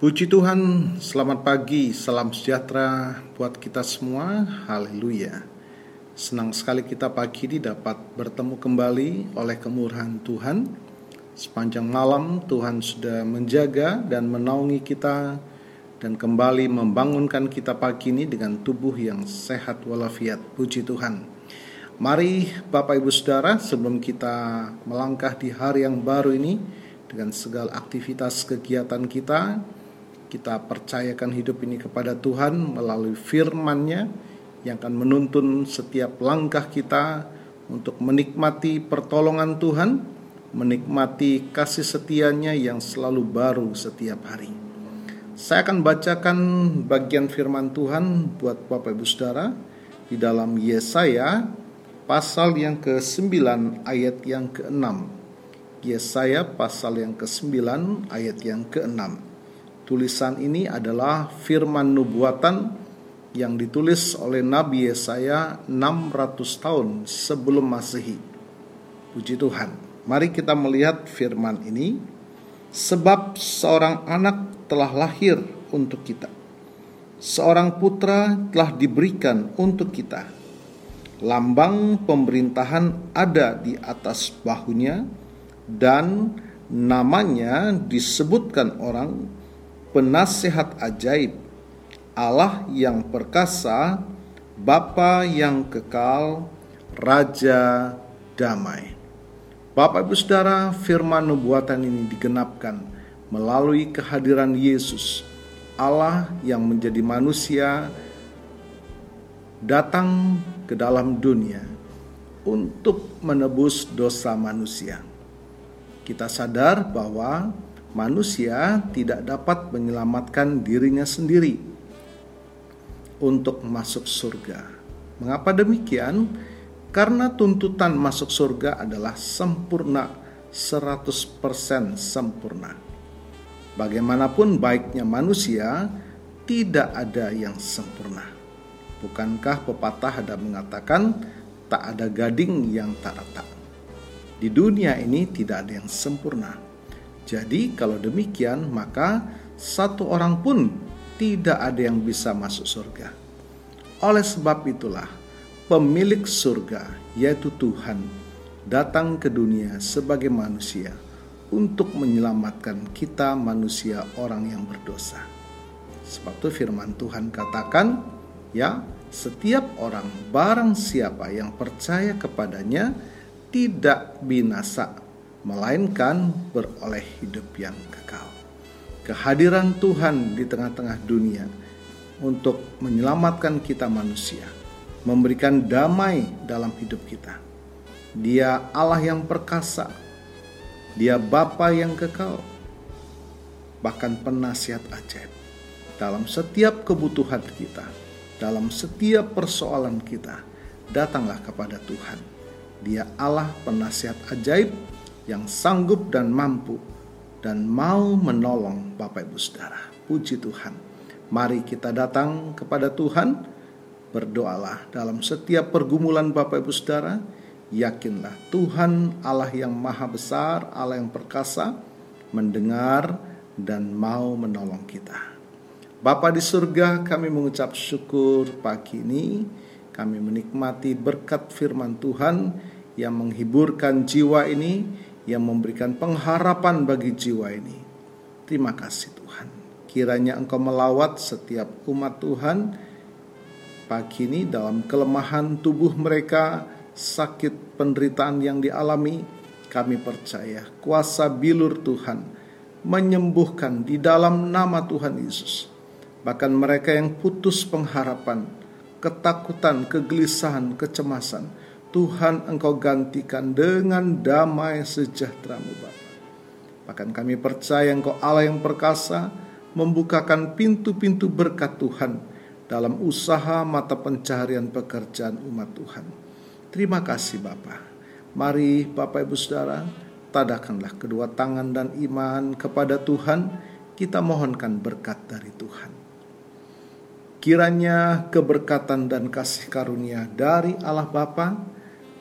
Puji Tuhan, selamat pagi, salam sejahtera buat kita semua. Haleluya. Senang sekali kita pagi ini dapat bertemu kembali oleh kemurahan Tuhan. Sepanjang malam Tuhan sudah menjaga dan menaungi kita dan kembali membangunkan kita pagi ini dengan tubuh yang sehat walafiat. Puji Tuhan. Mari Bapak Ibu Saudara, sebelum kita melangkah di hari yang baru ini dengan segala aktivitas kegiatan kita, kita percayakan hidup ini kepada Tuhan melalui firman-Nya yang akan menuntun setiap langkah kita untuk menikmati pertolongan Tuhan, menikmati kasih setianya yang selalu baru setiap hari. Saya akan bacakan bagian firman Tuhan buat Bapak Ibu Saudara di dalam Yesaya pasal yang ke-9 ayat yang ke-6. Yesaya pasal yang ke-9 ayat yang ke-6. Tulisan ini adalah firman nubuatan yang ditulis oleh Nabi Yesaya 600 tahun sebelum Masehi. Puji Tuhan. Mari kita melihat firman ini. Sebab seorang anak telah lahir untuk kita. Seorang putra telah diberikan untuk kita. Lambang pemerintahan ada di atas bahunya dan namanya disebutkan orang penasihat ajaib, Allah yang perkasa, Bapa yang kekal, Raja damai. Bapak Ibu Saudara, firman nubuatan ini digenapkan melalui kehadiran Yesus, Allah yang menjadi manusia datang ke dalam dunia untuk menebus dosa manusia. Kita sadar bahwa manusia tidak dapat menyelamatkan dirinya sendiri untuk masuk surga. Mengapa demikian? Karena tuntutan masuk surga adalah sempurna, 100% sempurna. Bagaimanapun baiknya manusia, tidak ada yang sempurna. Bukankah pepatah ada mengatakan tak ada gading yang tak retak? Di dunia ini tidak ada yang sempurna jadi, kalau demikian, maka satu orang pun tidak ada yang bisa masuk surga. Oleh sebab itulah, pemilik surga, yaitu Tuhan, datang ke dunia sebagai manusia untuk menyelamatkan kita, manusia, orang yang berdosa. Sebab itu, firman Tuhan katakan, "Ya, setiap orang, barang siapa yang percaya kepadanya, tidak binasa, melainkan beroleh hidup yang kekal. Kehadiran Tuhan di tengah-tengah dunia untuk menyelamatkan kita manusia, memberikan damai dalam hidup kita. Dia Allah yang perkasa, Dia Bapa yang kekal, bahkan penasihat ajaib dalam setiap kebutuhan kita, dalam setiap persoalan kita. Datanglah kepada Tuhan. Dia Allah penasihat ajaib yang sanggup dan mampu dan mau menolong Bapak Ibu Saudara. Puji Tuhan. Mari kita datang kepada Tuhan, berdoalah dalam setiap pergumulan Bapak Ibu Saudara. Yakinlah Tuhan Allah yang maha besar, Allah yang perkasa, mendengar dan mau menolong kita. Bapa di surga, kami mengucap syukur pagi ini. Kami menikmati berkat firman Tuhan yang menghiburkan jiwa ini, yang memberikan pengharapan bagi jiwa ini. Terima kasih Tuhan. Kiranya Engkau melawat setiap umat Tuhan pagi ini dalam kelemahan tubuh mereka, sakit penderitaan yang dialami, kami percaya kuasa bilur Tuhan menyembuhkan di dalam nama Tuhan Yesus. Bahkan mereka yang putus pengharapan, ketakutan, kegelisahan, kecemasan, Tuhan engkau gantikan dengan damai sejahteramu Bapa. Bahkan kami percaya engkau Allah yang perkasa membukakan pintu-pintu berkat Tuhan dalam usaha mata pencaharian pekerjaan umat Tuhan. Terima kasih Bapa. Mari Bapak Ibu Saudara, tadakanlah kedua tangan dan iman kepada Tuhan, kita mohonkan berkat dari Tuhan. Kiranya keberkatan dan kasih karunia dari Allah Bapa,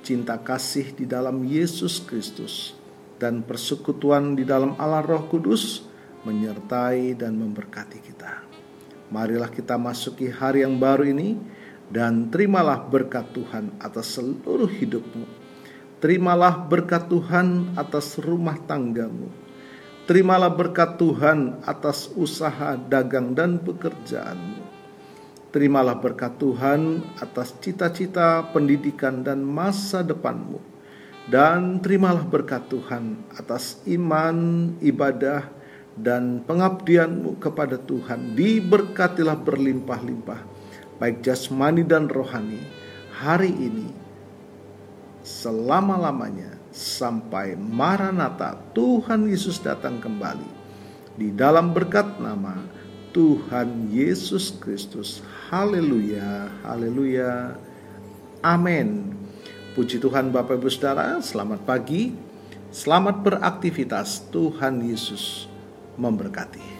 cinta kasih di dalam Yesus Kristus, dan persekutuan di dalam Allah Roh Kudus menyertai dan memberkati kita. Marilah kita masuki hari yang baru ini dan terimalah berkat Tuhan atas seluruh hidupmu. Terimalah berkat Tuhan atas rumah tanggamu. Terimalah berkat Tuhan atas usaha dagang dan pekerjaanmu. Terimalah berkat Tuhan atas cita-cita pendidikan dan masa depanmu. Dan terimalah berkat Tuhan atas iman, ibadah, dan pengabdianmu kepada Tuhan. Diberkatilah berlimpah-limpah baik jasmani dan rohani, hari ini selama-lamanya sampai Maranatha Tuhan Yesus datang kembali di dalam berkat nama Tuhan Yesus Kristus. Haleluya, haleluya. Amin. Puji Tuhan Bapak Ibu Saudara, selamat pagi. Selamat beraktivitas. Tuhan Yesus memberkati.